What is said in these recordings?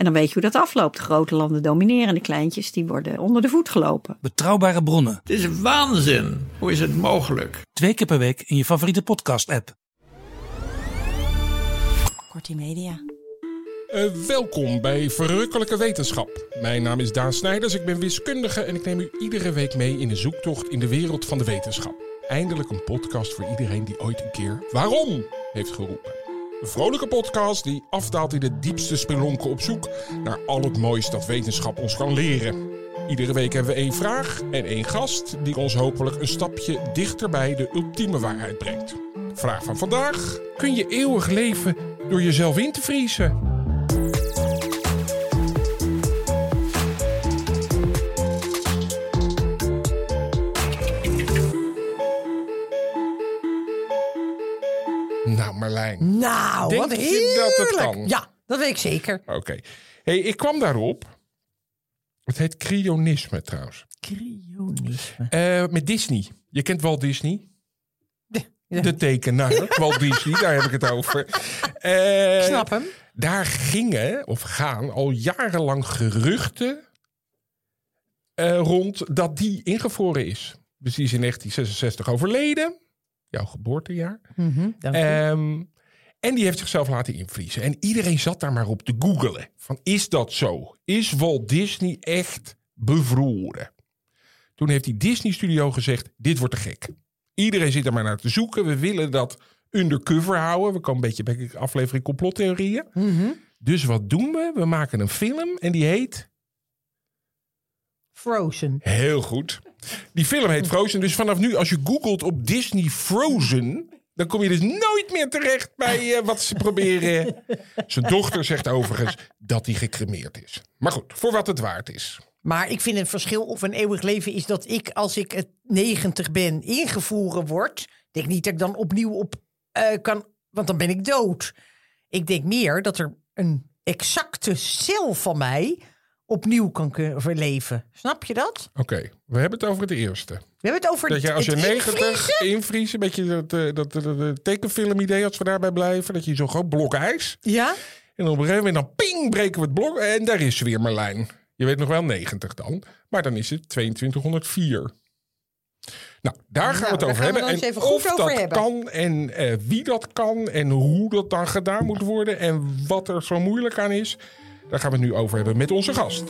En dan weet je hoe dat afloopt. De grote landen domineren, de kleintjes die worden onder de voet gelopen. Betrouwbare bronnen, Het is waanzin. Hoe is het mogelijk? twee keer per week in je favoriete podcast-app. Kortie Media. Eh, welkom bij Verrukkelijke Wetenschap. Mijn naam is Daan Snijders, ik ben wiskundige en ik neem u iedere week mee in een zoektocht in de wereld van de wetenschap. Eindelijk een podcast voor iedereen die ooit een keer waarom heeft geroepen. Een vrolijke podcast die afdaalt in de diepste spelonken op zoek naar al het moois dat wetenschap ons kan leren. Iedere week hebben we één vraag en één gast die ons hopelijk een stapje dichter bij de ultieme waarheid brengt. Vraag van vandaag: kun je eeuwig leven door jezelf in te vriezen? Marlijn. Nou, Denk wat je heerlijk. dat het kan? Ja, dat weet ik zeker. Oké. Hey, ik kwam daarop. Het heet cryonisme trouwens. Cryonisme. Eh, met Disney. Je kent Walt Disney? Ja. De tekenaar. Walt Disney, daar heb ik het over. Eh, Ik snap hem. Daar gingen, of gaan, al jarenlang geruchten eh, rond dat die ingevroren is. Dus die is in 1966 overleden. Jouw geboortejaar. Mhm. Ehm, en die heeft zichzelf laten invriezen. En iedereen zat daar maar op te googelen. Van, is dat zo? Is Walt Disney echt bevroren? Toen heeft die Disney-studio gezegd, dit wordt te gek. Iedereen zit er maar naar te zoeken. We willen dat undercover houden. We komen een beetje bij aflevering complottheorieën. Mhm. Dus wat doen we? We maken een film en die heet... Frozen. Heel goed. Die film heet Frozen. Dus vanaf nu, als je googelt op Disney Frozen... dan kom je dus nooit meer terecht bij eh, wat ze proberen. Zijn dochter zegt overigens dat hij gecremeerd is. Maar goed, voor wat het waard is. Maar ik vind het verschil of een eeuwig leven is dat ik, als ik het 90 ben, ingevroren word. denk niet dat ik dan opnieuw op eh, kan, want dan ben ik dood. Ik denk meer dat er een exacte cel van mij opnieuw kan verleven. Snap je dat? Oké, we hebben het over het eerste. We hebben het over Dat je als je het 90 invriezen. een beetje dat, eh, dat, dat, dat tekenfilm idee als we daarbij blijven. Dat je zo'n groot blok ijs. Ja? En op een gegeven moment dan ping breken we het blok. En daar is weer Marlijn. Je weet nog wel 90 dan. Maar dan is het 2204. Nou, daar gaan we het daar over hebben. En of dat hebben. kan en eh, wie dat kan en hoe dat dan gedaan moet worden en wat er zo moeilijk aan is. Daar gaan we het nu over hebben met onze gast.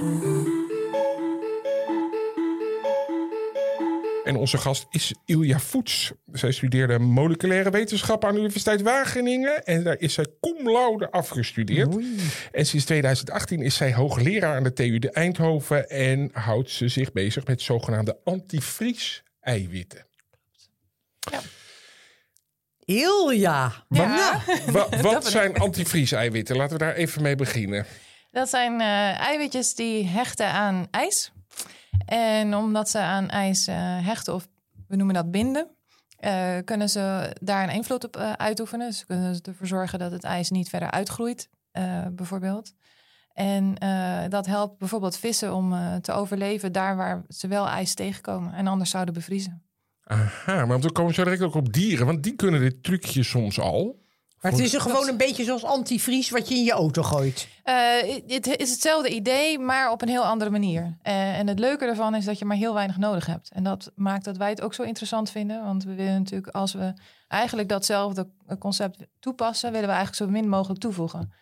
En onze gast is Ilja Voets. Zij studeerde moleculaire wetenschap aan de Universiteit Wageningen. En daar is zij cum laude afgestudeerd. En sinds 2018 is zij hoogleraar aan de TU de Eindhoven. En houdt ze zich bezig met zogenaamde antivries-eiwitten. Ilja. Ja, Wa- wat zijn antivries-eiwitten? Laten we daar even mee beginnen. Dat zijn eh, eiwitjes die hechten aan ijs. En omdat ze aan ijs eh, hechten, of we noemen dat binden, eh, kunnen ze daar een invloed op uitoefenen. Ze kunnen ervoor zorgen dat het ijs niet verder uitgroeit, bijvoorbeeld. En dat helpt bijvoorbeeld vissen om te overleven daar waar ze wel ijs tegenkomen en anders zouden bevriezen. Aha, maar dan komen zo direct ook op dieren. Want die kunnen dit trucje soms al. Maar het is er gewoon een beetje zoals antivries wat je in je auto gooit. Eh, het is hetzelfde idee, maar op een heel andere manier. Eh, en het leuke ervan is dat je maar heel weinig nodig hebt. En dat maakt dat wij het ook zo interessant vinden. Want we willen natuurlijk, als we eigenlijk datzelfde concept toepassen, willen we eigenlijk zo min mogelijk toevoegen.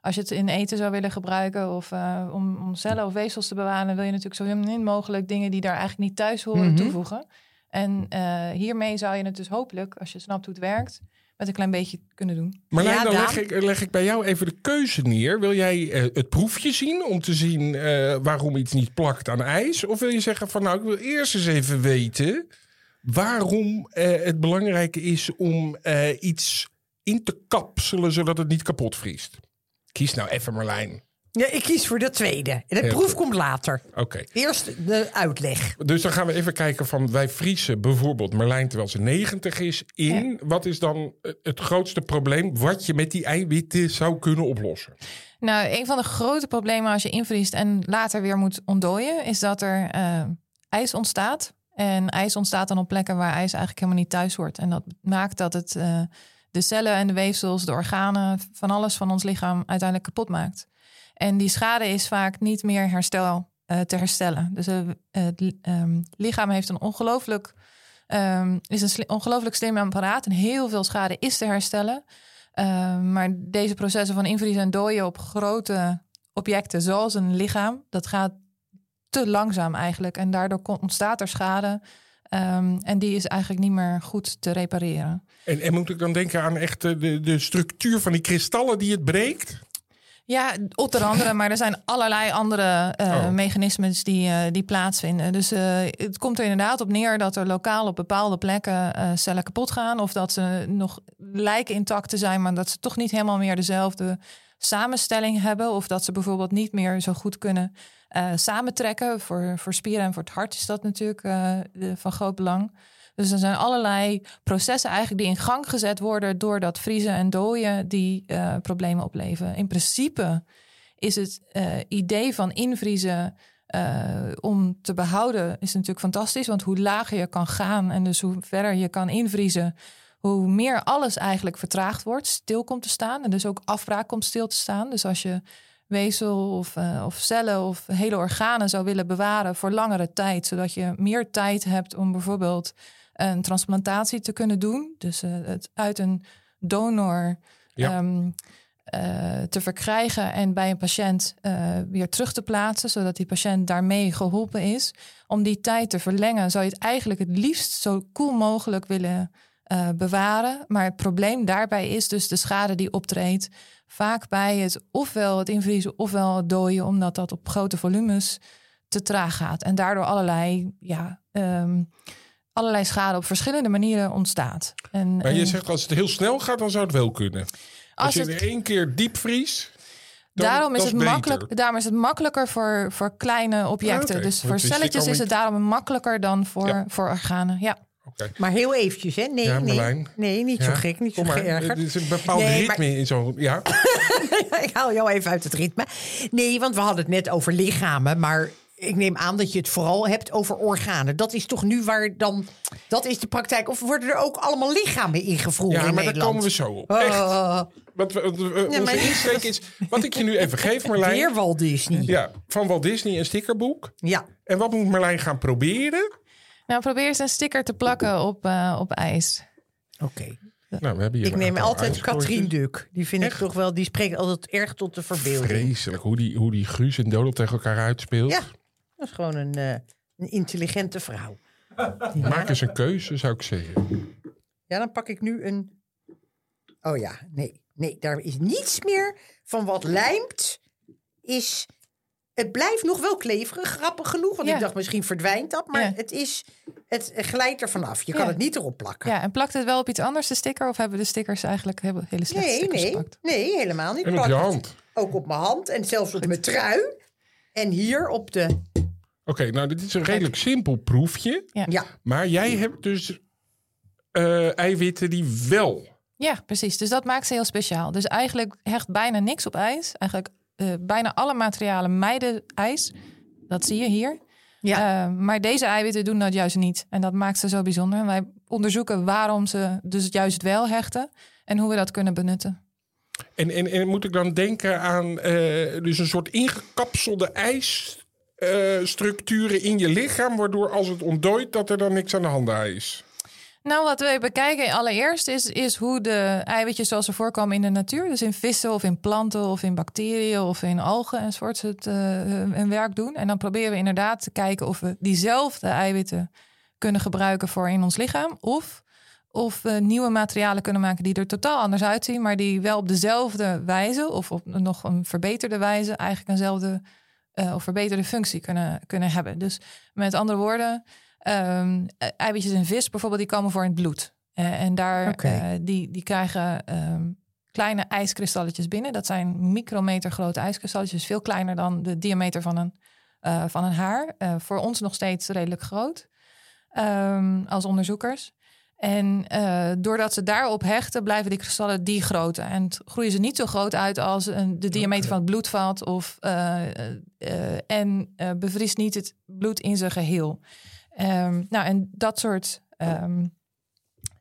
Als je het in eten zou willen gebruiken of eh, om, om cellen of weefsels te bewaren, wil je natuurlijk zo min mogelijk dingen die daar eigenlijk niet thuis horen Mhm. toevoegen. En eh, hiermee zou je het dus hopelijk, als je snapt hoe het werkt, met een klein beetje kunnen doen. Maar Ja, dan leg ik, leg ik bij jou even de keuze neer. Wil jij eh, het proefje zien om te zien eh, waarom iets niet plakt aan ijs? Of wil je zeggen van nou, ik wil eerst eens even weten waarom eh, het belangrijk is om eh, iets in te kapselen zodat het niet kapot vriest? Kies nou even Marlijn. Ja, ik kies voor de tweede. En de Heel proef goed. komt later. Oké. Eerst de uitleg. Dus dan gaan we even kijken van wij vriezen bijvoorbeeld Marlijn terwijl ze 90 is in. Wat is dan het grootste probleem wat je met die eiwitten zou kunnen oplossen? Nou, een van de grote problemen als je invriest en later weer moet ontdooien, is dat er eh, ijs ontstaat. En ijs ontstaat dan op plekken waar ijs eigenlijk helemaal niet thuis hoort. En dat maakt dat het eh, de cellen en de weefsels, de organen, van alles van ons lichaam uiteindelijk kapot maakt. En die schade is vaak niet meer herstel, eh, te herstellen. Dus eh, het ehm, lichaam heeft een ongelooflijk, ehm, is een ongelooflijk slim apparaat en heel veel schade is te herstellen. Ehm, maar deze processen van invriezen en dooien op grote objecten, zoals een lichaam, dat gaat te langzaam eigenlijk. En daardoor ontstaat er schade. En die is eigenlijk niet meer goed te repareren. En, en moet ik dan denken aan echt de, de structuur van die kristallen die het breekt? Ja, onder andere, maar er zijn allerlei andere eh, Oh. mechanismes die, eh, die plaatsvinden. Dus eh, het komt er inderdaad op neer dat er lokaal op bepaalde plekken cellen kapot gaan. Of dat ze nog lijken intact te zijn, maar dat ze toch niet helemaal meer dezelfde samenstelling hebben. Of dat ze bijvoorbeeld niet meer zo goed kunnen samentrekken. Voor, voor spieren en voor het hart is dat natuurlijk de- van groot belang. Dus er zijn allerlei processen eigenlijk die in gang gezet worden door dat vriezen en dooien die eh, problemen opleveren. In principe is het eh, idee van invriezen eh, om te behouden is natuurlijk fantastisch. Want hoe lager je kan gaan en dus hoe verder je kan invriezen, hoe meer alles eigenlijk vertraagd wordt, stil komt te staan. En dus ook afbraak komt stil te staan. Dus als je weefsel of, of cellen of hele organen zou willen bewaren voor langere tijd, zodat je meer tijd hebt om bijvoorbeeld een transplantatie te kunnen doen. Dus eh, het uit een donor Ja. ehm, eh, te verkrijgen en bij een patiënt eh, weer terug te plaatsen, zodat die patiënt daarmee geholpen is. Om die tijd te verlengen, zou je het eigenlijk het liefst zo koel mogelijk willen bewaren. Maar het probleem daarbij is dus de schade die optreedt. Vaak bij het ofwel het invriezen ofwel het dooien, omdat dat op grote volumes te traag gaat. En daardoor allerlei, ja, ehm, allerlei schade op verschillende manieren ontstaat. En, Maar je en zegt als het heel snel gaat, dan zou het wel kunnen. Als, als je het- er één keer diep vries, dan, daarom, is het beter. makkelijk, daarom is het makkelijker voor, voor kleine objecten. Ah. Dus voor celletjes is het daarom makkelijker dan voor, Ja. voor organen. Ja. Oké. Maar heel eventjes, hè? Nee, Ja, nee. Nee, niet zo gek, niet zo Kom maar, geërgerd. er is een bepaald Nee, ritme in zo'n... Ja, ik haal jou even uit het ritme. Nee, want we hadden het net over lichamen, maar ik neem aan dat je het vooral hebt over organen. Dat is toch nu waar dan... Dat is de praktijk. Of worden er ook allemaal lichamen ingevroren ja in maar daar komen we zo op. Echt. Oh, Wat we, wat onze insteek is... Wat ik je nu even geef, Marlijn... weer Walt Disney. Ja. Ja, van Walt Disney een stickerboek. En wat moet Marlijn gaan proberen? Nou, probeer eens een sticker te plakken op, eh, op ijs. oké. Nou, we hebben hier Ik neem altijd. Katrien Duk. Die vind ik toch wel... Die spreekt altijd erg tot de verbeelding. Vreselijk, hoe die, hoe die Guus en Dodo tegen elkaar uitspeelt. Ja, dat is gewoon een, eh, een intelligente vrouw. Maak eens een keuze, zou ik zeggen. Ja, dan pak ik nu een. Oh ja, nee. Nee, daar is niets meer van wat lijmt. Is. Het blijft nog wel kleverig, grappig genoeg. Want Ja. ik dacht, misschien verdwijnt dat. Maar Ja. het, is, het glijdt er vanaf. Je kan het niet erop plakken. Ja, en plakt het wel op iets anders, de sticker? Of hebben de stickers eigenlijk hele, slechte nee, stickers nee, gepakt? nee, helemaal niet. En op je hand. Ook op mijn hand en zelfs op mijn trui. En hier op de. Oké, nou dit is een redelijk simpel proefje. Ja. Ja, Maar jij hebt dus eh, eiwitten die wel... Ja, precies. Dus dat maakt ze heel speciaal. Dus eigenlijk hecht bijna niks op ijs. Eigenlijk eh, bijna alle materialen mijden ijs. Dat zie je hier. ja. Eh, maar deze eiwitten doen dat juist niet. En dat maakt ze zo bijzonder. En wij onderzoeken waarom ze dus juist wel hechten. En hoe we dat kunnen benutten. En, en, en moet ik dan denken aan eh, dus een soort ingekapselde ijsstructuren in je lichaam... waardoor als het ontdooit dat er dan niks aan de hand is? Nou, wat we bekijken allereerst is, is hoe de eiwitjes zoals ze voorkomen in de natuur, dus in vissen of in planten of in bacteriën of in algen enzovoort, het, eh, hun werk doen. En dan proberen we inderdaad te kijken of we diezelfde eiwitten kunnen gebruiken voor in ons lichaam. Of, of we nieuwe materialen kunnen maken die er totaal anders uitzien, maar die wel op dezelfde wijze of op nog een verbeterde wijze eigenlijk eenzelfde eh, of verbeterde functie kunnen, kunnen hebben. Dus met andere woorden, eh, eiwitjes in vis bijvoorbeeld, die komen voor in het bloed. Eh, en daar, eh, die, die krijgen ehm, kleine ijskristalletjes binnen. Dat zijn micrometer grote ijskristalletjes, veel kleiner dan de diameter van een, van een haar. Voor ons nog steeds redelijk groot ehm, als onderzoekers. En eh, doordat ze daarop hechten, blijven die kristallen die grootte. En groeien ze niet zo groot uit als een, de diameter van het bloedvat. Of, eh, eh, en bevriest niet het bloed in zijn geheel. Ehm, nou, en dat soort. ehm,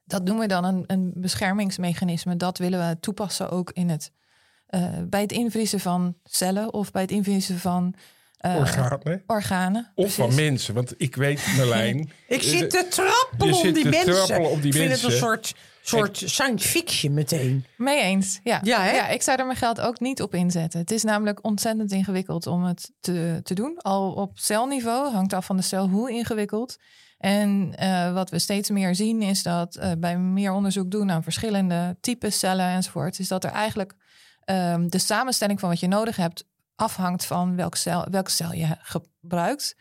dat noemen we dan een, een beschermingsmechanisme. Dat willen we toepassen ook in het, bij het invriezen van cellen of bij het invriezen van Organen. organen. Of van mensen. Want ik weet, Merlijn... Ik zit te trappelen Je om die te mensen. trappelen op die ik vind het een soort, soort science fiction meteen. Mee eens, ja. Ja, hè? ik zou er mijn geld ook niet op inzetten. Het is namelijk ontzettend ingewikkeld om het te, te doen. Al op celniveau hangt af van de cel hoe ingewikkeld. En eh, wat we steeds meer zien is dat eh, bij meer onderzoek doen aan verschillende types cellen enzovoort, is dat er eigenlijk ehm, de samenstelling van wat je nodig hebt afhangt van welke cel, cel je gebruikt.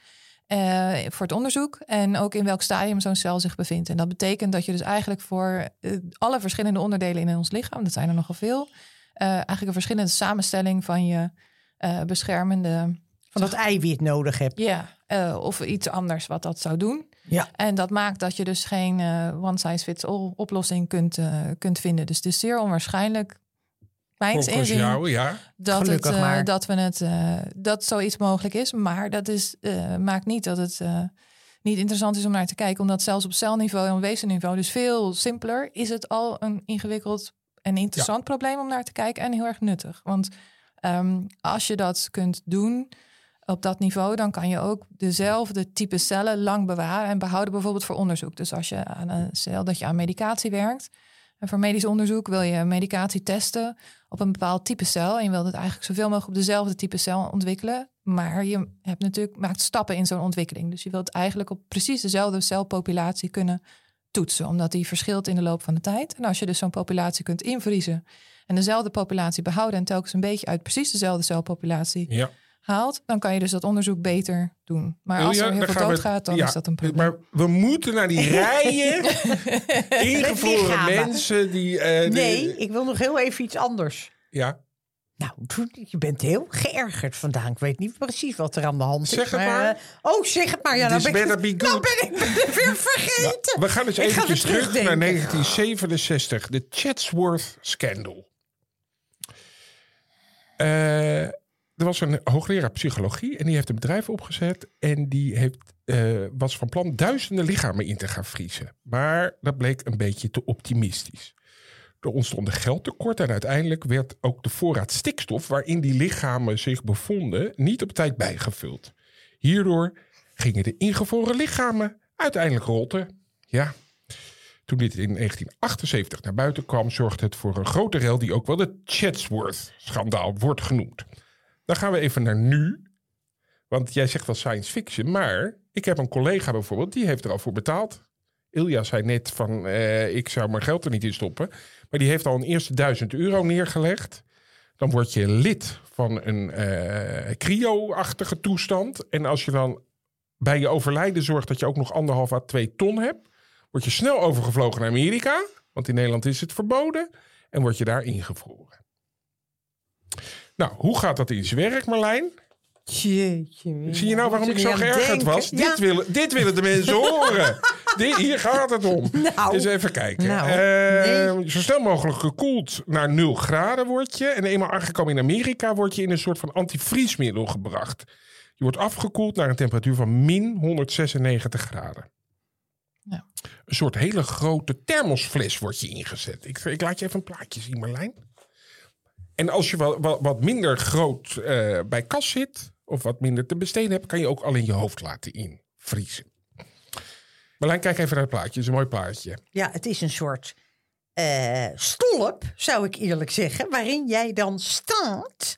eh, voor het onderzoek en ook in welk stadium zo'n cel zich bevindt. En dat betekent dat je dus eigenlijk voor eh, alle verschillende onderdelen in ons lichaam, dat zijn er nogal veel, eh, eigenlijk een verschillende samenstelling van je beschermende, Van dat eiwit nodig hebt. ja, of iets anders wat dat zou doen. Ja. En dat maakt dat je dus geen one size fits all oplossing kunt, kunt vinden. Dus het is zeer onwaarschijnlijk, mijns Volgens inzien, jou, ja. dat, Gelukkig eh, maar. dat we het eh, dat zoiets mogelijk is. Maar dat is, eh, maakt niet dat het eh, niet interessant is om naar te kijken. Omdat zelfs op celniveau en wezenniveau, dus veel simpeler, is het al een ingewikkeld en interessant probleem om naar te kijken en heel erg nuttig. Want ehm, als je dat kunt doen op dat niveau, dan kan je ook dezelfde type cellen lang bewaren en behouden, bijvoorbeeld voor onderzoek. Dus als je aan een cel dat je aan medicatie werkt. En voor medisch onderzoek wil je medicatie testen op een bepaald type cel. En je wilt het eigenlijk zoveel mogelijk op dezelfde type cel ontwikkelen. Maar je hebt natuurlijk, maakt stappen in zo'n ontwikkeling. Dus je wilt eigenlijk op precies dezelfde celpopulatie kunnen toetsen. Omdat die verschilt in de loop van de tijd. En als je dus zo'n populatie kunt invriezen en dezelfde populatie behouden en telkens een beetje uit precies dezelfde celpopulatie Ja. Haalt, dan kan je dus dat onderzoek beter doen. Maar als er heel veel gaan we- doodgaat, dan ja, is dat een probleem. Maar we moeten naar die rijen ingevroren mensen die... eh, die- Nee, ik wil nog heel even iets anders. Ja, Nou, je bent heel geërgerd vandaag. Ik weet niet precies wat er aan de hand is. Zeg het maar. eh, oh, zeg het maar. Ja, nou This ben, ik, nou ben ik het weer vergeten. we gaan dus eventjes weer terug naar terugdenken. 1967. De Chatsworth Scandal. Eh, er was een hoogleraar psychologie en die heeft een bedrijf opgezet. En die heeft, eh, was van plan duizenden lichamen in te gaan vriezen. Maar dat bleek een beetje te optimistisch. Er ontstond een geldtekort en uiteindelijk werd ook de voorraad stikstof waarin die lichamen zich bevonden niet op tijd bijgevuld. Hierdoor gingen de ingevroren lichamen uiteindelijk rotten. Ja. Toen dit in 1978 naar buiten kwam, zorgde het voor een grote rel die ook wel de Chatsworth-schandaal wordt genoemd. Dan gaan we even naar nu. Want jij zegt wel science fiction, maar ik heb een collega bijvoorbeeld, die heeft er al voor betaald. Ilja zei net van, eh, ik zou mijn geld er niet in stoppen. Maar die heeft al een eerste duizend euro neergelegd. Dan word je lid van een eh cryo-achtige toestand. En als je dan bij je overlijden zorgt dat je ook nog anderhalf à twee ton hebt, word je snel overgevlogen naar Amerika. Want in Nederland is het verboden. En word je daar ingevroren. Nou, hoe gaat dat in zijn werk, Marlijn? Jeetje. Zie je nou waarom ik zo er geërgerd was? Ja. Dit, willen, dit willen de mensen horen. Dit, hier gaat het om. Nou. Eens even kijken. Nou, Eh, Zo snel mogelijk gekoeld naar 0 graden word je. En eenmaal aangekomen in Amerika word je in een soort van antivriesmiddel gebracht. Je wordt afgekoeld naar een temperatuur van min 196 graden. Ja. Een soort hele grote thermosfles wordt je ingezet. Ik, ik laat je even een plaatje zien, Marlijn. En als je wat, wat, wat minder groot eh, bij kas zit, of wat minder te besteden hebt, kan je ook alleen je hoofd laten invriezen. Marlijn, kijk even naar het plaatje. Het is een mooi plaatje. Ja, het is een soort eh, stolp, zou ik eerlijk zeggen, waarin jij dan staat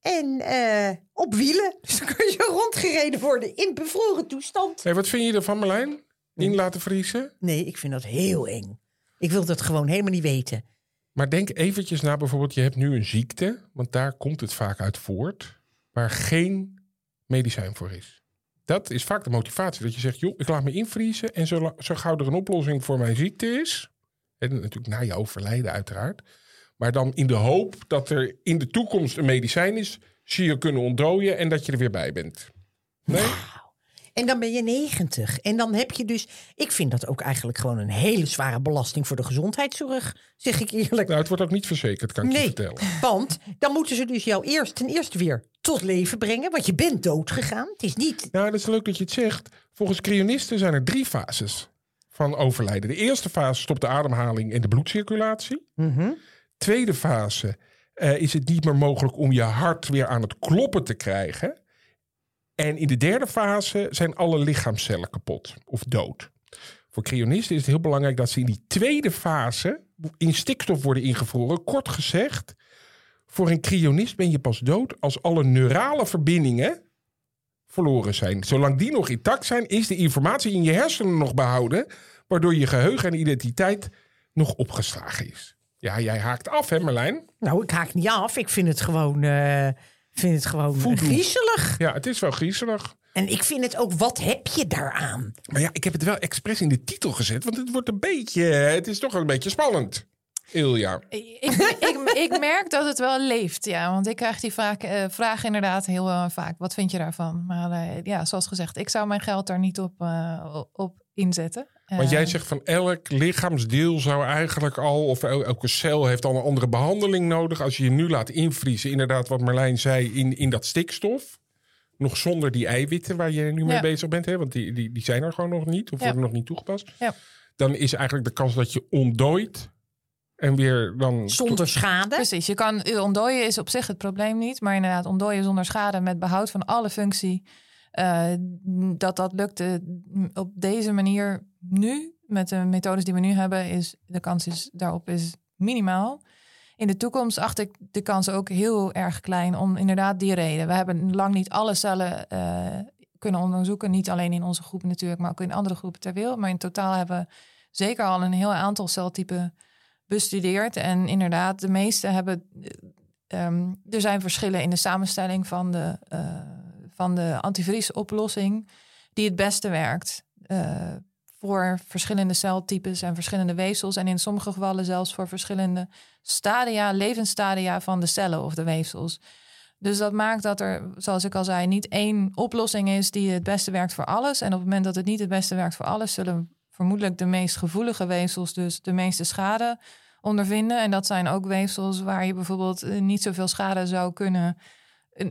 en eh, op wielen. Dus dan kun je rondgereden worden in bevroren toestand. Hey, wat vind je ervan, Marlijn? In laten vriezen? Nee, ik vind dat heel eng. Ik wil dat gewoon helemaal niet weten. Maar denk eventjes na bijvoorbeeld, je hebt nu een ziekte, want daar komt het vaak uit voort, waar geen medicijn voor is. Dat is vaak de motivatie, dat je zegt, joh, ik laat me invriezen en zo, zo gauw er een oplossing voor mijn ziekte is, en natuurlijk na je overlijden uiteraard, Maar dan in de hoop dat er in de toekomst een medicijn is, zie je kunnen ontdooien en dat je er weer bij bent. Nee? En dan ben je 90. En dan heb je dus. Ik vind dat ook eigenlijk gewoon een hele zware belasting voor de gezondheidszorg. Zeg ik eerlijk. Nou, het wordt ook niet verzekerd, kan ik je vertellen. want dan moeten ze dus jou eerst ten eerste weer tot leven brengen. Want je bent dood gegaan. Het is niet. Ja, dat is leuk dat je het zegt. Volgens crionisten zijn er drie fases van overlijden. De eerste fase stopt de ademhaling en de bloedcirculatie. Tweede fase eh, is het niet meer mogelijk om je hart weer aan het kloppen te krijgen. En in de derde fase zijn alle lichaamcellen kapot of dood. Voor crionisten is het heel belangrijk dat ze in die tweede fase in stikstof worden ingevroren. Kort gezegd, voor een crionist ben je pas dood als alle neurale verbindingen verloren zijn. Zolang die nog intact zijn, is de informatie in je hersenen nog behouden, waardoor je geheugen en identiteit nog opgeslagen is. Ja, jij haakt af, hè Marlijn? Nou, ik haak niet af. Ik vind het gewoon. eh vind het gewoon Voodoo. griezelig. Ja, het is wel griezelig. En ik vind het ook. Wat heb je daaraan? Maar ja, ik heb het wel expres in de titel gezet, want het wordt een beetje, het is toch een beetje spannend. Ilja. Ik, ik, ik merk dat het wel leeft, ja. Want ik krijg die vraag, eh, vraag inderdaad heel eh, vaak. Wat vind je daarvan? Maar eh, ja, zoals gezegd, ik zou mijn geld daar niet op, eh, op inzetten. Want jij Eh, zegt van elk lichaamsdeel zou eigenlijk al, of el- elke cel heeft al een andere behandeling nodig. Als je je nu laat invriezen, inderdaad wat Marlijn zei, in, in dat stikstof. Nog zonder die eiwitten waar je nu mee Ja. bezig bent, hè? want die, die, die zijn er gewoon nog niet of Ja. worden nog niet toegepast. Ja. Dan is eigenlijk de kans dat je ontdooit en weer dan... Zonder schade. Precies, je kan ontdooien is op zich het probleem niet, maar inderdaad ontdooien zonder schade met behoud van alle functie. Eh, dat dat lukte op deze manier nu met de methodes die we nu hebben, is de kans is, daarop is minimaal. In de toekomst acht ik de kans ook heel erg klein om inderdaad die reden. We hebben lang niet alle cellen eh, kunnen onderzoeken, niet alleen in onze groep natuurlijk, maar ook in andere groepen ter wereld. Maar in totaal hebben we zeker al een heel aantal celtypen bestudeerd. En inderdaad, de meeste hebben. eh, ehm, er zijn verschillen in de samenstelling van de, van de antivriesoplossing die het beste werkt. eh, voor verschillende celtypes en verschillende weefsels. En in sommige gevallen zelfs voor verschillende stadia, levensstadia van de cellen of de weefsels. Dus dat maakt dat er, zoals ik al zei, niet één oplossing is die het beste werkt voor alles. En op het moment dat het niet het beste werkt voor alles, zullen vermoedelijk de meest gevoelige weefsels dus de meeste schade ondervinden. En dat zijn ook weefsels waar je bijvoorbeeld eh, niet zoveel schade zou kunnen,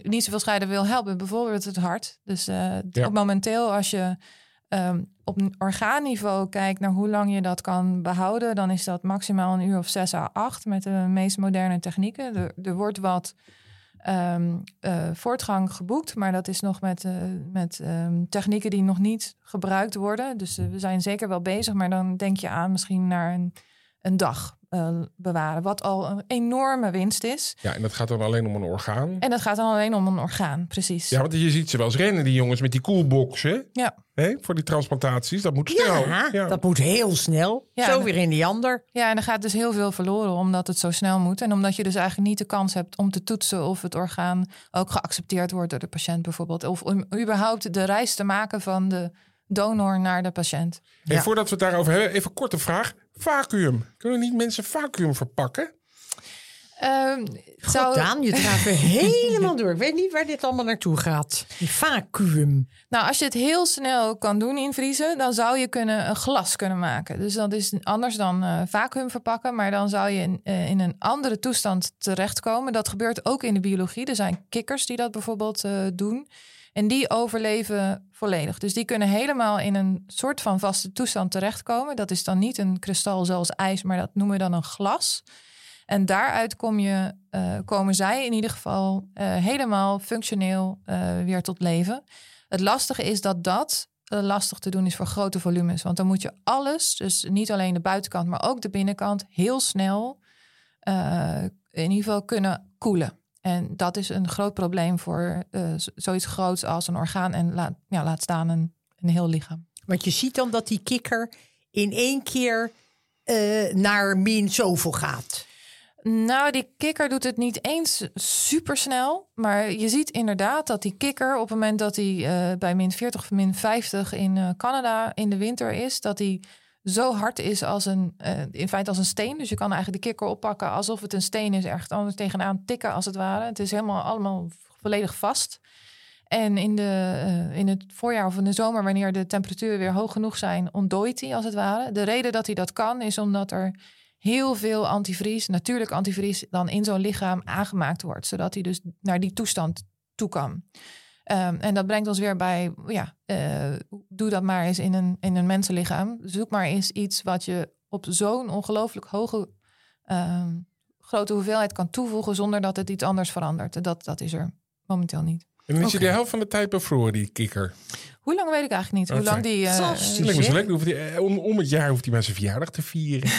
niet zoveel schade wil helpen. Bijvoorbeeld het hart. Dus eh, Ja. momenteel als je ehm, op orgaanniveau kijkt naar hoe lang je dat kan behouden, dan is dat maximaal een uur of zes à acht met de meest moderne technieken. Er, er wordt wat ehm, eh, voortgang geboekt, maar dat is nog met, eh, met ehm, technieken die nog niet gebruikt worden. Dus eh, we zijn zeker wel bezig, maar dan denk je aan misschien naar een, een dag eh, bewaren, wat al een enorme winst is. Ja, en dat gaat dan alleen om een orgaan. En dat gaat dan alleen om een orgaan, precies. Ja, want je ziet ze wel eens rennen, die jongens met die koelboxen. Ja. Hè, voor die transplantaties. Dat moet snel. Ja, dat moet heel snel. Ja, Zo weer in die ander. Ja, en er gaat dus heel veel verloren omdat het zo snel moet. En omdat je dus eigenlijk niet de kans hebt om te toetsen of het orgaan ook geaccepteerd wordt door de patiënt bijvoorbeeld. Of om überhaupt de reis te maken van de donor naar de patiënt. En Ja. voordat we het daarover hebben, even een korte vraag. Vacuüm. Kunnen niet mensen vacuüm verpakken? Ehm, Zo... zou- Daan, je draait weer helemaal door. Ik weet niet waar dit allemaal naartoe gaat. Die vacuüm. Nou, als je het heel snel kan doen invriezen, dan zou je kunnen een glas kunnen maken. Dus dat is anders dan eh vacuüm verpakken, maar dan zou je in, eh, in een andere toestand terechtkomen. Dat gebeurt ook in de biologie. Er zijn kikkers die dat bijvoorbeeld eh, doen. En die overleven volledig. Dus die kunnen helemaal in een soort van vaste toestand terechtkomen. Dat is dan niet een kristal zoals ijs, maar dat noemen we dan een glas. En daaruit kom je, eh, komen zij in ieder geval eh, helemaal functioneel eh, weer tot leven. Het lastige is dat dat lastig te doen is voor grote volumes. Want dan moet je alles, dus niet alleen de buitenkant, maar ook de binnenkant, heel snel in ieder geval kunnen koelen. En dat is een groot probleem voor eh, zoiets groots als een orgaan en laat, ja, laat staan een, een heel lichaam. Want je ziet dan dat die kikker in één keer eh, naar min zoveel gaat. Nou, die kikker doet het niet eens super snel. Maar je ziet inderdaad dat die kikker op het moment dat hij eh, bij min 40 of min 50 in Canada in de winter is, dat hij zo hard is als een, eh, in feite als een steen. Dus je kan eigenlijk de kikker oppakken alsof het een steen is, ergens anders tegenaan tikken als het ware. Het is helemaal allemaal volledig vast. En in, de, eh, in het voorjaar of in de zomer, wanneer de temperaturen weer hoog genoeg zijn, ontdooit hij als het ware. De reden dat hij dat kan, is omdat er heel veel antivries, natuurlijk antivries, dan in zo'n lichaam aangemaakt wordt. Zodat hij dus naar die toestand toe kan. Ehm, en dat brengt ons weer bij, ja, eh, doe dat maar eens in een, in een mensenlichaam. Zoek maar eens iets wat je op zo'n ongelooflijk hoge ehm, grote hoeveelheid kan toevoegen zonder dat het iets anders verandert. Dat, dat is er momenteel niet. En is je de helft van de tijd bevroren, die kikker. Hoe lang weet ik eigenlijk niet. Hoe lang die... eh, lekker. Hoeft hij, eh, om, om het jaar hoeft hij maar zijn verjaardag te vieren.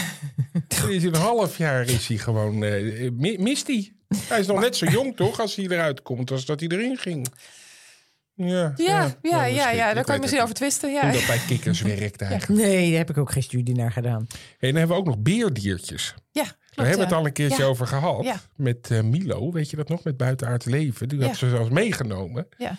Is een half jaar is hij gewoon... eh, mi- mist hij. Hij is nog net zo jong, toch? Als hij eruit komt, als dat hij erin ging. Ja, ja, ja, ja, ja, daar kan je misschien over twisten. Ja. Hoe dat bij kikkers werkt eigenlijk. Nee, daar heb ik ook geen studie naar gedaan. En dan hebben we ook nog beerdiertjes. Ja, Daar klopt, hebben we het al een keertje Ja. over gehad. Ja. Met eh, Milo, weet je dat nog? Met buitenaards leven. Die had Ja. ze zelfs meegenomen. Ja.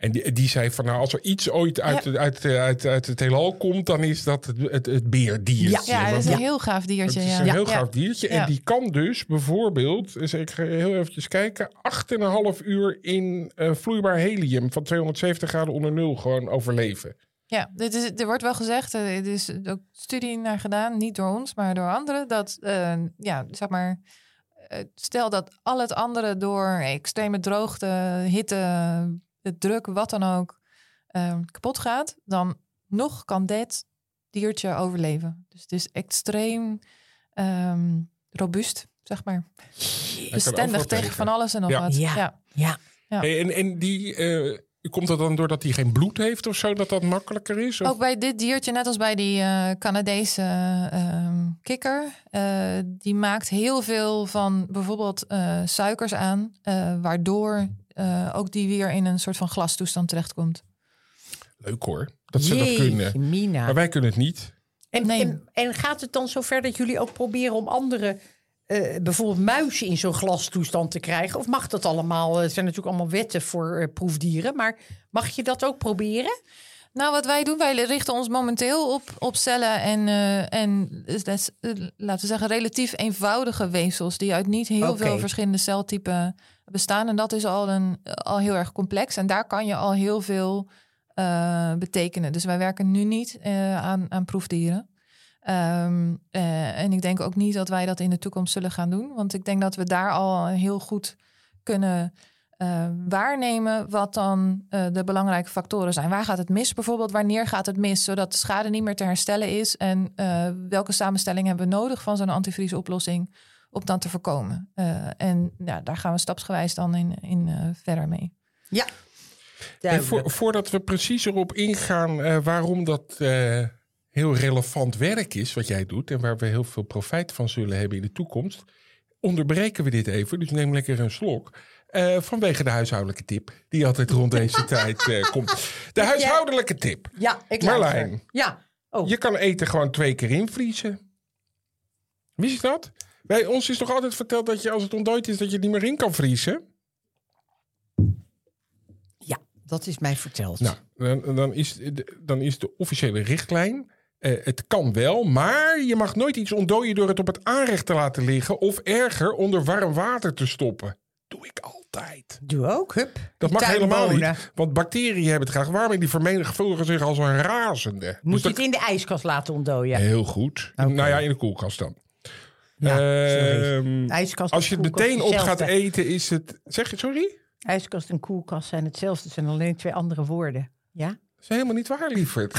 En die, die zei van, nou, als er iets ooit uit, Ja. uit, uit, uit, uit het heelal komt, dan is dat het, het, het beerdiertje. Ja, dat is een heel gaaf het diertje. is Ja. een heel gaaf diertje. En die kan dus bijvoorbeeld, dus ik ga heel eventjes kijken, 8,5 uur in eh, vloeibaar helium van 270 graden onder nul gewoon overleven. Ja, dit is, er wordt wel gezegd, eh, er is ook studie naar gedaan, niet door ons, maar door anderen, dat, eh, ja, zeg maar, stel dat al het andere door extreme droogte, hitte, de druk, wat dan ook, eh, kapot gaat, dan nog kan dit diertje overleven. Dus het is extreem ehm, robuust, zeg maar. Bestendig tegen tegen. van alles en nog Ja. wat. Ja. ja. Ja. Ja. Hey, en, en die, eh, komt dat dan doordat hij geen bloed heeft of zo, dat dat makkelijker is? Of? Ook bij dit diertje, net als bij die eh, Canadese ehm, kikker, eh, die maakt heel veel van bijvoorbeeld eh, suikers aan, eh, waardoor eh, ook die weer in een soort van glastoestand terechtkomt. Leuk hoor, dat ze dat kunnen. Mina. Maar wij kunnen het niet. En, Nee. en, en gaat het dan zover dat jullie ook proberen om andere, eh, bijvoorbeeld muizen in zo'n glastoestand te krijgen? Of mag dat allemaal? Eh, Het zijn natuurlijk allemaal wetten voor eh, proefdieren, maar mag je dat ook proberen? Nou, wat wij doen, wij richten ons momenteel op, op cellen en, eh, en dat is, eh, laten we zeggen, relatief eenvoudige weefsels die uit niet heel veel verschillende celtypen bestaan. En dat is al, een, al heel erg complex. En daar kan je al heel veel eh, betekenen. Dus wij werken nu niet eh, aan, aan proefdieren. Ehm, eh, en ik denk ook niet dat wij dat in de toekomst zullen gaan doen. Want ik denk dat we daar al heel goed kunnen waarnemen wat dan de belangrijke factoren zijn. Waar gaat het mis bijvoorbeeld? Wanneer gaat het mis? Zodat de schade niet meer te herstellen is. En welke samenstelling hebben we nodig van zo'n antivriesoplossing om dat te voorkomen? Eh, en ja, daar gaan we stapsgewijs dan in, in eh, verder mee. Ja. En voor, voordat we precies erop ingaan eh, waarom dat eh, heel relevant werk is wat jij doet en waar we heel veel profijt van zullen hebben in de toekomst, onderbreken we dit even. Dus neem lekker een slok. eh, vanwege de huishoudelijke tip, die altijd rond deze tijd eh, komt. De huishoudelijke tip. Ja, ik Marlijn. Ja. Oh. Je kan eten gewoon twee keer invriezen. Wist je dat? Bij ons is toch altijd verteld dat je als het ontdooid is, dat je het niet meer in kan vriezen? Ja, dat is mij verteld. Nou, dan, dan, is, de, dan is de officiële richtlijn. eh, het kan wel, maar je mag nooit iets ontdooien door het op het aanrecht te laten liggen. Of erger, onder warm water te stoppen. Doe ik altijd. Doe ook, hup. Dat mag helemaal niet. Want bacteriën hebben het graag warm en die vermenigvuldigen zich als een razende. Moet Dus je dat- het in de ijskast laten ontdooien? Heel goed. Nou ja, in de koelkast dan. Ja. Ehm, Ijskast als je het meteen op gaat eten, is het. Zeg je sorry? Ijskast en koelkast zijn hetzelfde. Het zijn alleen twee andere woorden. Ja? Dat is helemaal niet waar, lieverd.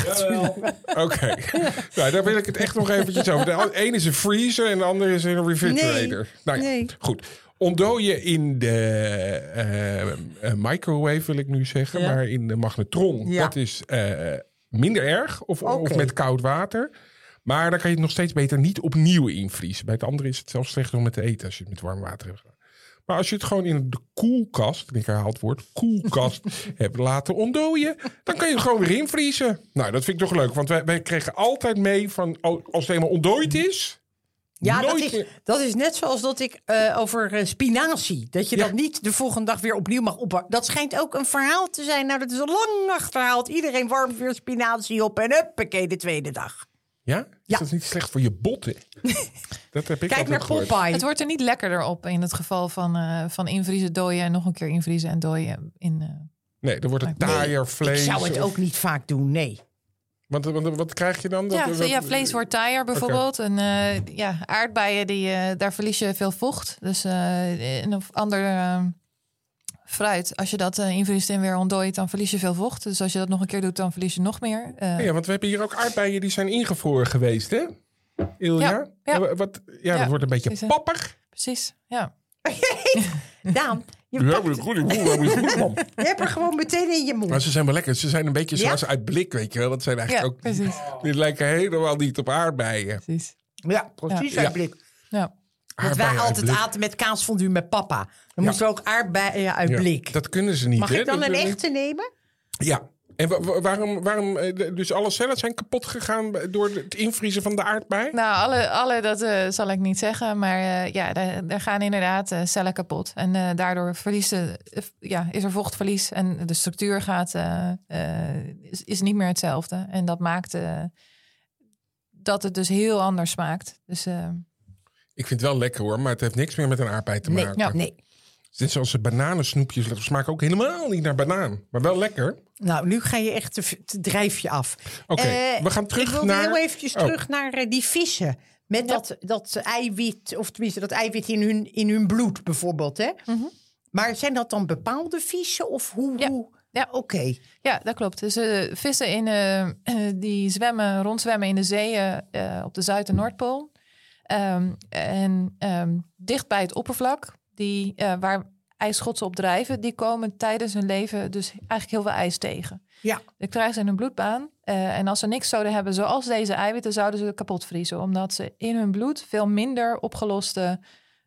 Oké. nou, daar wil ik het echt nog eventjes over. De een is een freezer en de andere is een refrigerator. nou ja, nee. goed. Ontdooien in de eh, eh, microwave, wil ik nu zeggen. Ja. Maar in de magnetron, Ja. dat is eh, minder erg. Of, of met koud water. Maar dan kan je het nog steeds beter niet opnieuw invriezen. Bij het andere is het zelfs slechter om het te eten als je het met warm water hebt gedaan. Maar als je het gewoon in de koelkast, ik herhaal het woord, koelkast hebt laten ontdooien, dan kan je het gewoon weer invriezen. Nou, dat vind ik toch leuk, want wij, wij kregen altijd mee van oh, als het eenmaal ontdooid is. Ja, dat is, dat is net zoals dat ik eh, over eh, spinazie. Dat je Ja. dat niet de volgende dag weer opnieuw mag opwarmen. Dat schijnt ook een verhaal te zijn. Nou, dat is al lang achterhaald. Iedereen warmt weer spinazie op en huppakee de tweede dag. Ja? Is Ja. dat niet slecht voor je botten? dat heb ik Kijk naar gehoord. Popeye. Het wordt er niet lekkerder op in het geval van, eh, van invriezen, dooien en nog een keer invriezen en dooien. In, eh, Nee, dan wordt het Nee, taaier vlees. Ik zou het of- ook niet vaak doen, nee. Want, want wat krijg je dan? Dat- ja, dat- ja, vlees wordt taaier bijvoorbeeld. En eh, ja, aardbeien, die, daar verlies je veel vocht. Dus eh en of ander fruit, als je dat eh invriest en weer ontdooit, dan verlies je veel vocht. Dus als je dat nog een keer doet, dan verlies je nog meer. Eh, Ja, want we hebben hier ook aardbeien die zijn ingevroren geweest, hè? Ilja? Ja, ja. En Wat, ja, dat wordt een beetje precies, hè? pappig. Precies, ja. Daan, je, Ja, pakt- goed, goed, man. je hebt er gewoon meteen in je mond. Maar ze zijn wel lekker. Ze zijn een beetje Ja? zoals uit blik, weet je wel. Dat zijn eigenlijk Ja, ook... precies. Die lijken helemaal niet op aardbeien. precies. Ja, precies. Ja. uit blik. Ja. Want wij altijd blik. aten met kaasfondue met papa. Dan Ja. moesten we ook aardbeien uit Ja, blik. Dat kunnen ze niet, Mag hè? ik dan Dat een echte nemen? Ja. En wa- wa- waarom, waarom... eh, Dus alle cellen zijn kapot gegaan door het invriezen van de aardbei? Nou, alle, alle dat eh, zal ik niet zeggen. Maar eh, ja, daar, daar gaan inderdaad eh, cellen kapot. En eh, daardoor verliezen, ja, is er vochtverlies. En de structuur gaat, is, is niet meer hetzelfde. En dat maakt dat het dus heel anders smaakt. Dus eh, Ik vind het wel lekker hoor, maar het heeft niks meer met een aardbei te Nee, maken. Ja. nee. Het is zoals de bananensnoepjes. Dat smaken ook helemaal niet naar banaan. Maar wel lekker. Nou, nu ga je echt te, te drijfje af. Oké, Eh, we gaan terug ik wil naar... heel eventjes Oh. terug naar eh, die vissen. Met dat, dat eiwit, of tenminste dat eiwit in hun, in hun bloed bijvoorbeeld. Hè? Maar zijn dat dan bepaalde vissen of hoe? Ja. hoe? Ja. Oké. ja, dat klopt. Dus eh, vissen in, die zwemmen, rondzwemmen in de zeeën eh, op de Zuid- en Noordpool. Ehm, en ehm, dicht bij het oppervlak, die, eh, waar ijsschotsen op drijven, die komen tijdens hun leven dus eigenlijk heel veel ijs tegen. Ja. Dat krijgen ze in hun bloedbaan. Eh, en als ze niks zouden hebben zoals deze eiwitten, zouden ze kapot vriezen. Omdat ze in hun bloed veel minder opgeloste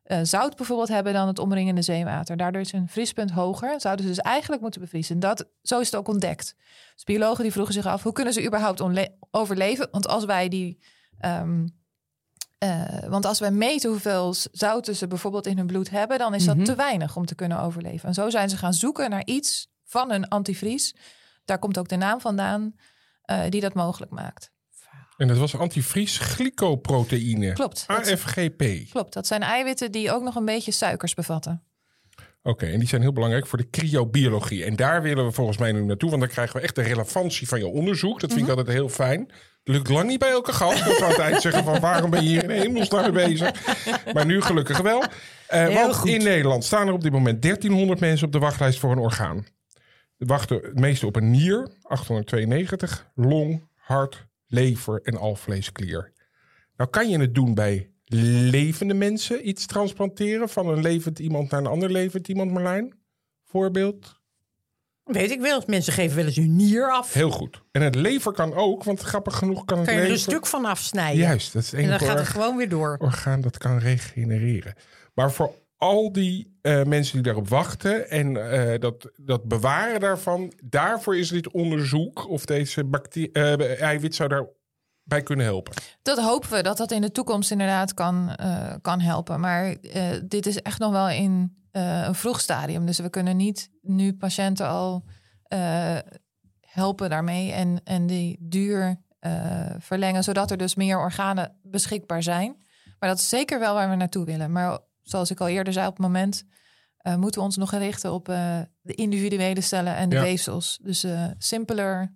eh, zout bijvoorbeeld hebben dan het omringende zeewater. Daardoor is hun vriespunt hoger. Zouden ze dus eigenlijk moeten bevriezen. Dat, zo is het ook ontdekt. Dus biologen die vroegen zich af, hoe kunnen ze überhaupt overleven? Want als wij die... ehm, eh, want als wij meten hoeveel zouten ze bijvoorbeeld in hun bloed hebben, dan is dat te weinig om te kunnen overleven. En zo zijn ze gaan zoeken naar iets van een antivries. Daar komt ook de naam vandaan, eh, die dat mogelijk maakt. En dat was antivries glycoproteïne. Klopt. Dat, AFGP. klopt. Dat zijn eiwitten die ook nog een beetje suikers bevatten. Oké, en die zijn heel belangrijk voor de cryobiologie. En daar willen we volgens mij nu naartoe, want dan krijgen we echt de relevantie van je onderzoek. Dat vind ik altijd heel fijn. Lukt lang niet bij elke gast. Dat we altijd zeggen van waarom ben je hier in de hemelsnaam mee bezig? Maar nu gelukkig wel. Eh, want goed. in Nederland staan er op dit moment 1300 mensen op de wachtlijst voor een orgaan. De wachten het meeste op een nier, 892, long, hart, lever en alvleesklier. Nou kan je het doen bij levende mensen, iets transplanteren van een levend iemand naar een ander levend iemand, Marlijn? Voorbeeld? Weet ik wel. Mensen geven wel eens hun nier af. Heel goed. En het lever kan ook, want grappig genoeg kan het Kan je er lever... een stuk van afsnijden. Juist, dat is het En dan gaat het gewoon weer door. orgaan dat kan regenereren. Maar voor al die eh, mensen die daarop wachten en eh, dat, dat bewaren daarvan, daarvoor is dit onderzoek of deze bacterie, eh, eiwit zou daarbij kunnen helpen. Dat hopen we dat dat in de toekomst inderdaad kan, eh, kan helpen. Maar eh, dit is echt nog wel in eh, een vroeg stadium. Dus we kunnen niet nu patiënten al helpen daarmee en, en die duur verlengen, zodat er dus meer organen beschikbaar zijn. Maar dat is zeker wel waar we naartoe willen. Maar zoals ik al eerder zei, op het moment moeten we ons nog richten op de individuele cellen en de Ja. weefsels. Dus simpeler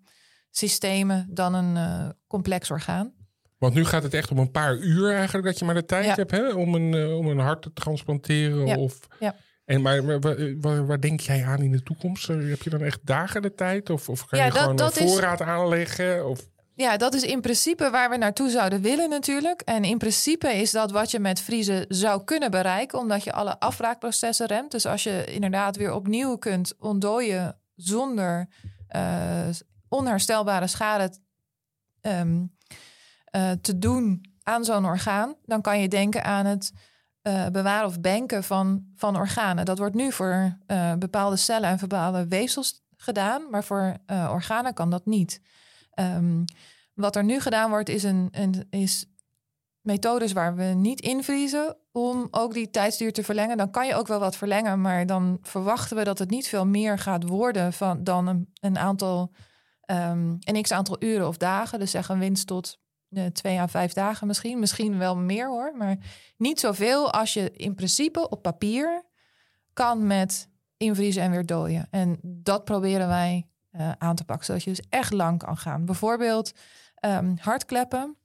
systemen dan een eh, complex orgaan. Want nu gaat het echt om een paar uur eigenlijk dat je maar de tijd Ja. hebt hè, om, een, eh, om een hart te transplanteren. Ja. Of, Ja. En maar, maar waar, waar, waar denk jij aan in de toekomst? Eh, Heb je dan echt dagen de tijd? Of, of kan je dat- gewoon dat een is- voorraad aanleggen? Of, Ja, dat is in principe waar we naartoe zouden willen natuurlijk. En in principe is dat wat je met vriezen zou kunnen bereiken, omdat je alle afbraakprocessen remt. Dus als je inderdaad weer opnieuw kunt ontdooien zonder eh, onherstelbare schade ehm, eh, te doen aan zo'n orgaan, dan kan je denken aan het eh, bewaren of banken van, van organen. Dat wordt nu voor eh, bepaalde cellen en bepaalde weefsels gedaan, maar voor organen kan dat niet. Ehm, wat er nu gedaan wordt, is, een, een, is methodes waar we niet invriezen om ook die tijdsduur te verlengen. Dan kan je ook wel wat verlengen, maar dan verwachten we dat het niet veel meer gaat worden van, dan een, een aantal, ehm, een x aantal uren of dagen. Dus zeg een winst tot eh, twee à vijf dagen misschien. Misschien wel meer hoor. Maar niet zoveel als je in principe op papier kan met invriezen en weer dooien. En dat proberen wij eh, aan te pakken. Zodat je dus echt lang kan gaan. Bijvoorbeeld ehm, hartkleppen.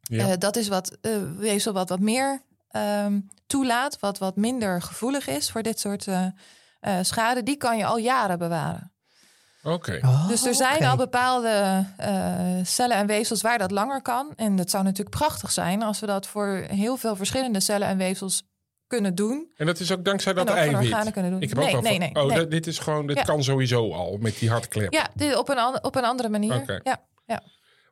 Ja. Eh, dat is wat weefsel wat wat meer ehm, toelaat. Wat wat minder gevoelig is voor dit soort schade. Die kan je al jaren bewaren. Oké. Dus er zijn al bepaalde eh, cellen en weefsels waar dat langer kan. En dat zou natuurlijk prachtig zijn als we dat voor heel veel verschillende cellen en weefsels kunnen doen. En dat is ook dankzij dat En ook eiwit. organen kunnen doen. Ik heb Nee, ook wel nee, van- nee, oh, dit is gewoon, dit Ja. kan sowieso al met die hartklep. Ja, dit op een, op een andere manier. Oké. Ja, ja.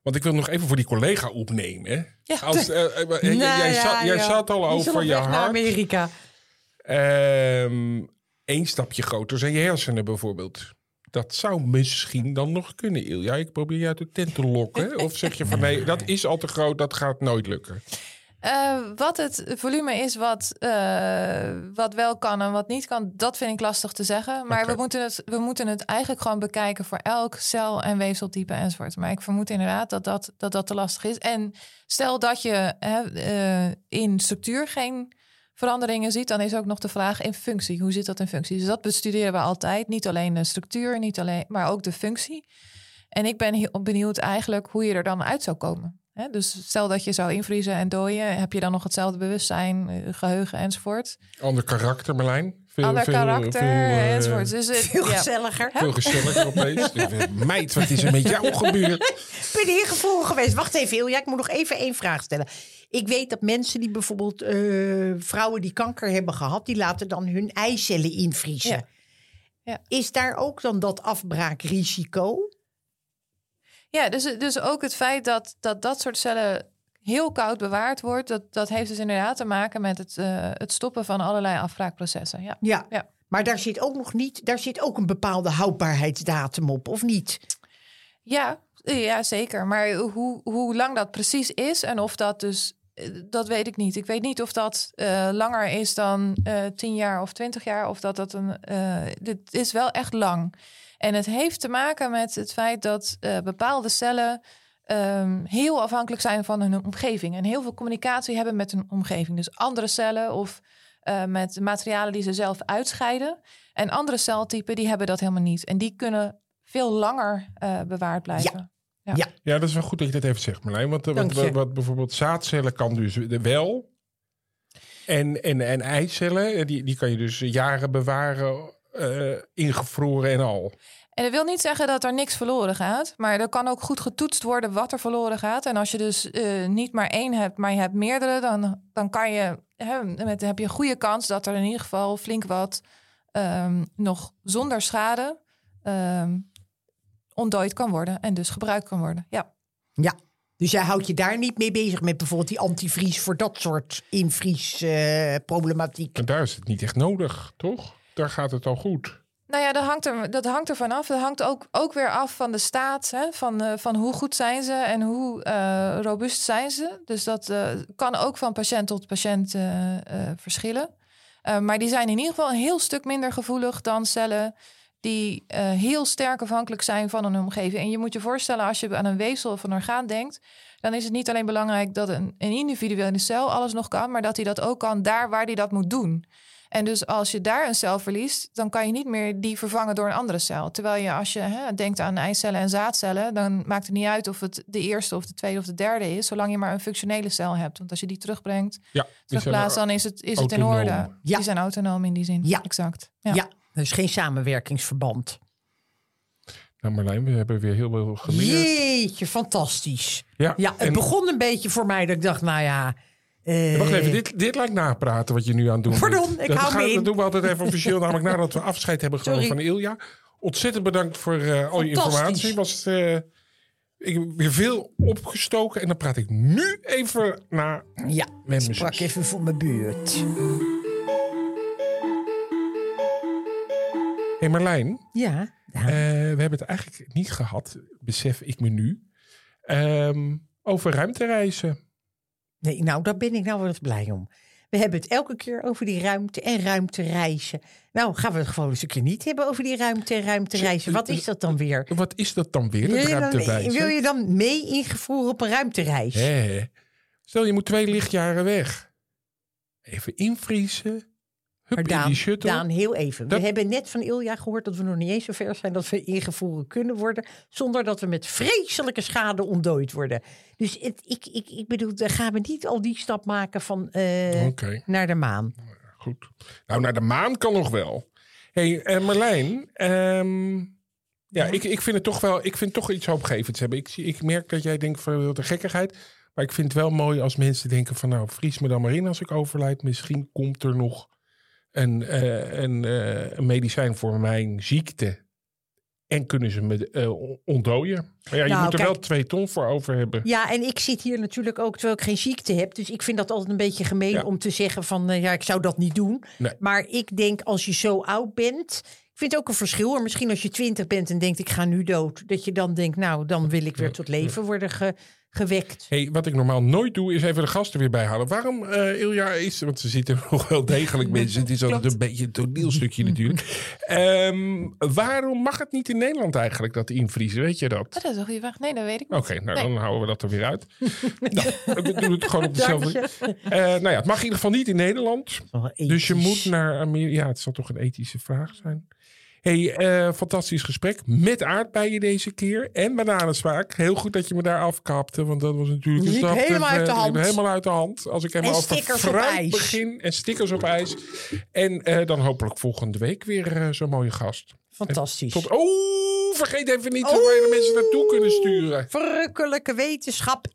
Want ik wil nog even voor die collega opnemen. Ja. Als, eh, eh, Nou jij, ja, zat, jij ja. zat al over je hart. Amerika. Eén Eén stapje groter zijn je hersenen bijvoorbeeld. Dat zou misschien dan nog kunnen, Ilja. Ik probeer je uit de tent te lokken. Of zeg je van nee, dat is al te groot, dat gaat nooit lukken. Eh, wat het volume is wat, eh, wat wel kan en wat niet kan, dat vind ik lastig te zeggen. Maar we, moeten het, we moeten het eigenlijk gewoon bekijken voor elk cel- en weefseltype enzovoort. Maar ik vermoed inderdaad dat dat, dat, dat te lastig is. En stel dat je eh, in structuur geen veranderingen ziet, dan is ook nog de vraag in functie. Hoe zit dat in functie? Dus dat bestuderen we altijd. Niet alleen de structuur, niet alleen, maar ook de functie. En ik ben heel benieuwd eigenlijk hoe je er dan uit zou komen. Hè, dus stel dat je zou invriezen en dooien, heb je dan nog hetzelfde bewustzijn, eh, geheugen enzovoort. Ander karakter, Marlijn. Veel, Ander veel, karakter veel, eh, enzovoort. Dus het, Veel ja. gezelliger. Veel gezelliger opeens. Meid, wat is er met jou gebeurd? Ik ben hier gevoelig geweest. Wacht even, Ilja. Ik moet nog even één vraag stellen. Ik weet dat mensen die bijvoorbeeld eh, vrouwen die kanker hebben gehad, die laten dan hun eicellen invriezen. Ja. Ja. Is daar ook dan dat afbraakrisico? Ja, dus, dus ook het feit dat, dat dat soort cellen heel koud bewaard wordt, dat, dat heeft dus inderdaad te maken met het, eh, het stoppen van allerlei afbraakprocessen. Ja. Ja. Ja. Maar daar zit ook nog niet, daar zit ook een bepaalde houdbaarheidsdatum op, of niet? Ja, ja, zeker. Maar hoe, hoe lang dat precies is en of dat dus, dat weet ik niet. Ik weet niet of dat eh, langer is dan eh 10 jaar of 20 jaar, of dat dat een. eh, dit is wel echt lang. En het heeft te maken met het feit dat eh, bepaalde cellen ehm, heel afhankelijk zijn van hun omgeving en heel veel communicatie hebben met hun omgeving. Dus andere cellen of eh, met materialen die ze zelf uitscheiden. En andere celtypen die hebben dat helemaal niet. En die kunnen veel langer eh, bewaard blijven. Ja. Ja, dat is wel goed dat je dat even zegt, Marlijn. Want eh, wat, je. wat, wat bijvoorbeeld zaadcellen kan dus wel. En, en, en eicellen, eh, die, die kan je dus jaren bewaren, eh, ingevroren en al. En dat wil niet zeggen dat er niks verloren gaat. Maar er kan ook goed getoetst worden wat er verloren gaat. En als je dus eh, niet maar één hebt, maar je hebt meerdere, dan, dan kan je, hè, met, heb je een goede kans dat er in ieder geval flink wat ehm, nog zonder schade ehm, ontdooid kan worden. En dus gebruikt kan worden. Ja. Ja. Dus jij houdt je daar niet mee bezig met bijvoorbeeld die antivries voor dat soort invriesproblematiek. En daar is het niet echt nodig, toch? Daar gaat het al goed. Nou ja, dat hangt er, dat hangt er vanaf. Dat hangt ook, ook weer af van de staat. Hè? Van, eh, van hoe goed zijn ze en hoe eh, robuust zijn ze. Dus dat eh, kan ook van patiënt tot patiënt eh, eh, verschillen. Eh, maar die zijn in ieder geval een heel stuk minder gevoelig dan cellen die eh, heel sterk afhankelijk zijn van een omgeving. En je moet je voorstellen, als je aan een weefsel of een orgaan denkt, dan is het niet alleen belangrijk dat een, een individuele cel alles nog kan, maar dat hij dat ook kan daar waar hij dat moet doen. En dus als je daar een cel verliest, dan kan je niet meer die vervangen door een andere cel. Terwijl je als je hè, denkt aan eicellen en zaadcellen, dan maakt het niet uit of het de eerste of de tweede of de derde is, zolang je maar een functionele cel hebt. Want als je die terugbrengt, Ja, terugplaatst, dan is het, is het in orde. Ja. Die zijn autonoom in die zin. Ja. exact. Ja. Ja. Dus geen samenwerkingsverband. Nou Marlijn, we hebben weer heel veel geleerd. Jeetje, fantastisch. Ja, Ja, het en- begon een beetje voor mij dat ik dacht, nou ja... eh, Wacht even, dit, dit lijkt napraten wat je nu aan het doen Pardon, bent. ik dat, hou me in. dat doen we altijd even officieel, namelijk nadat we afscheid hebben genomen van Ilja. Ontzettend bedankt voor eh, al je informatie. Was, eh, ik heb weer veel opgestoken en dan praat ik nu even naar Ja, ik sprak even voor mijn buurt. Hey Marlijn, Ja, eh, we hebben het eigenlijk niet gehad, besef ik me nu, ehm, over ruimtereizen. nee, nou daar ben ik nou wel eens blij om. We hebben het elke keer over die ruimte en ruimtereizen. Nou, gaan we het gewoon eens een keer niet hebben over die ruimte en ruimtereizen. Wat is dat dan weer? Wat is dat dan weer, Wil ruimtewijze? wil je dan mee ingevoerd op een ruimtereis? Hé, Stel, je moet twee lichtjaren weg. Even invriezen. Maar Hup, Daan, die shuttle. Daan, heel even. Dat- We hebben net van Ilja gehoord dat we nog niet eens zo ver zijn dat we ingevoerd kunnen worden. Zonder dat we met vreselijke schade ontdooid worden. Dus het, ik, ik, ik bedoel, dan gaan we niet al die stap maken van eh, naar de maan. Goed. Nou, naar de maan kan nog wel. hey, eh, Marlijn. ehm, ja, Ik, ik vind het toch wel. Ik vind toch iets hoopgevends hebben. Ik, zie- ik merk dat jij denkt van wat een gekkigheid. Maar ik vind het wel mooi als mensen denken van nou, vries me dan maar in als ik overlijd. Misschien komt er nog een, eh, een, eh, een medicijn voor mijn ziekte. En kunnen ze me eh, ontdooien. Maar ja, je Nou, moet er kijk- wel twee ton voor over hebben. Ja, en ik zit hier natuurlijk ook terwijl ik geen ziekte heb. Dus ik vind dat altijd een beetje gemeen Ja. om te zeggen van ja, ik zou dat niet doen. Nee. Maar ik denk als je zo oud bent. Ik vind het ook een verschil. Misschien als je twintig bent en denkt ik ga nu dood. Dat je dan denkt nou dan wil ik weer tot leven worden ge- gewekt. Hey, wat ik normaal nooit doe, is even de gasten weer bijhalen. Waarom, eh Ilja, is... Want ze zitten nog wel degelijk mensen. Het is altijd een beetje een toneelstukje natuurlijk. Ehm, waarom mag het niet in Nederland eigenlijk, dat invriezen? Weet je dat? Oh, dat is een goede vraag. Nee, dat weet ik niet. Oké, nou Nee. dan houden we dat er weer uit. nou, we doen het gewoon op dezelfde... Eh nou ja, het mag in ieder geval niet in Nederland. Dus je moet naar Amerika. Ja, het zal toch een ethische vraag zijn. Hey, eh, fantastisch gesprek. Met aardbeien deze keer. En bananensmaak. Heel goed dat je me daar afkapte. Want dat was natuurlijk een Liep stap te helemaal uit de hand. Helemaal uit de hand. Als ik helemaal En over stickers op fruit ijs. begin. En stickers op ijs. En eh, dan hopelijk volgende week weer eh, zo'n mooie gast. Fantastisch. Tot, oh, vergeet even niet waar je de mensen naartoe kunnen sturen. Verrukkelijke wetenschap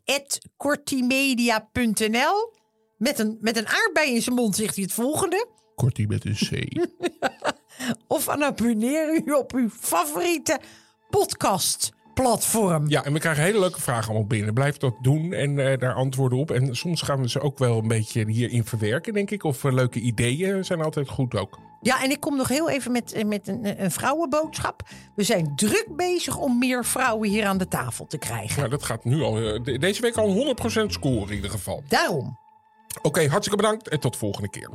kortimedia.nl met een, met een aardbei in zijn mond zegt hij het volgende. Kortie met een C. Of aan abonneer u op uw favoriete podcastplatform. Ja, en we krijgen hele leuke vragen allemaal binnen. Blijf dat doen en eh, daar antwoorden op. En soms gaan we ze ook wel een beetje hierin verwerken, denk ik. Of eh, leuke ideeën zijn altijd goed ook. Ja, en ik kom nog heel even met, eh, met een, een vrouwenboodschap. We zijn druk bezig om meer vrouwen hier aan de tafel te krijgen. Nou, dat gaat nu al, de- deze week al 100% scoren in ieder geval. Daarom. Oké, hartstikke bedankt en tot volgende keer.